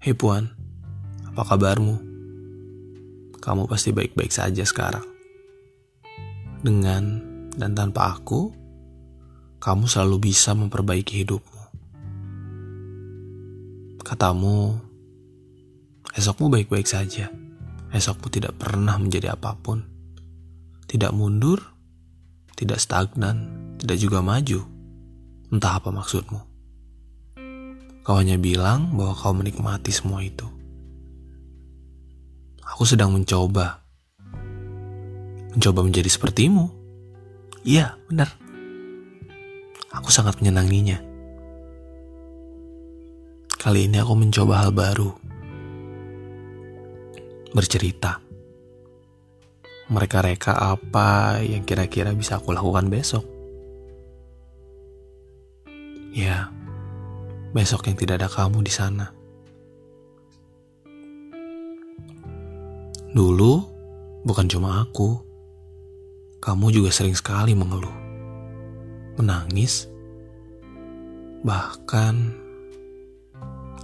Hei Puan, apa kabarmu? Kamu pasti baik-baik saja sekarang. Dengan dan tanpa aku, kamu selalu bisa memperbaiki hidupmu. Katamu, esokmu baik-baik saja. Esokmu tidak pernah menjadi apa pun. Tidak mundur, tidak stagnan, tidak juga maju. Entah apa maksudmu. Kau hanya bilang bahwa kau menikmati semua itu. Aku sedang mencoba. Mencoba menjadi sepertimu. Iya, benar. Aku sangat menyenanginya. Kali ini aku mencoba hal baru bercerita. Mereka-reka apa yang kira-kira bisa aku lakukan besok. Ya, besok yang tidak ada kamu di sana. Dulu, bukan cuma aku. Kamu juga sering sekali mengeluh. Menangis. Bahkan,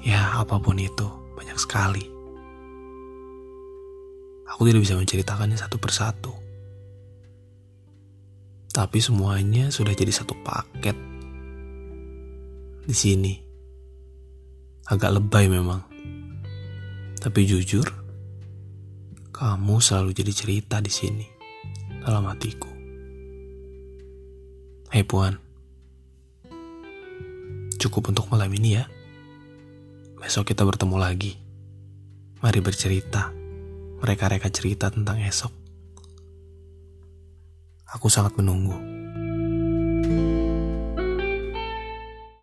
ya apa pun itu, banyak sekali. Aku tidak bisa menceritakannya satu persatu. Tapi semuanya sudah jadi satu paket. Di sini. Agak lebay memang. Tapi jujur, kamu selalu jadi cerita di sini. Dalam hatiku. Hei Puan. Cukup untuk malam ini ya. Besok kita bertemu lagi. Mari bercerita mereka-reka cerita tentang esok. Aku sangat menunggu.